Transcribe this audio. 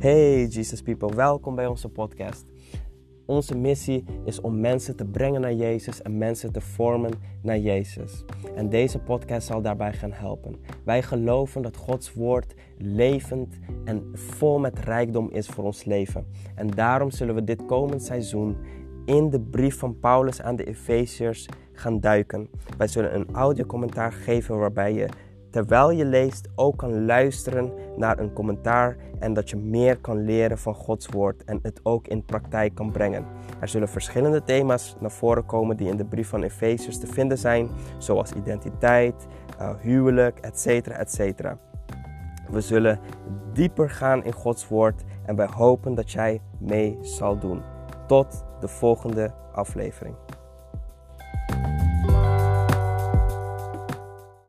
Hey Jesus people, welkom bij onze podcast. Onze missie is om mensen te brengen naar Jezus en mensen te vormen naar Jezus. En deze podcast zal daarbij gaan helpen. Wij geloven dat Gods woord levend en vol met rijkdom is voor ons leven. En daarom zullen we dit komend seizoen in de brief van Paulus aan de Efeziërs gaan duiken. Wij zullen een audiocommentaar geven waarbij je terwijl je leest ook kan luisteren naar een commentaar en dat je meer kan leren van Gods woord en het ook in praktijk kan brengen. Er zullen verschillende thema's naar voren komen die in de brief van Efeziërs te vinden zijn, zoals identiteit, uh, huwelijk, etc. etc. We zullen dieper gaan in Gods woord en wij hopen dat jij mee zal doen. Tot de volgende aflevering.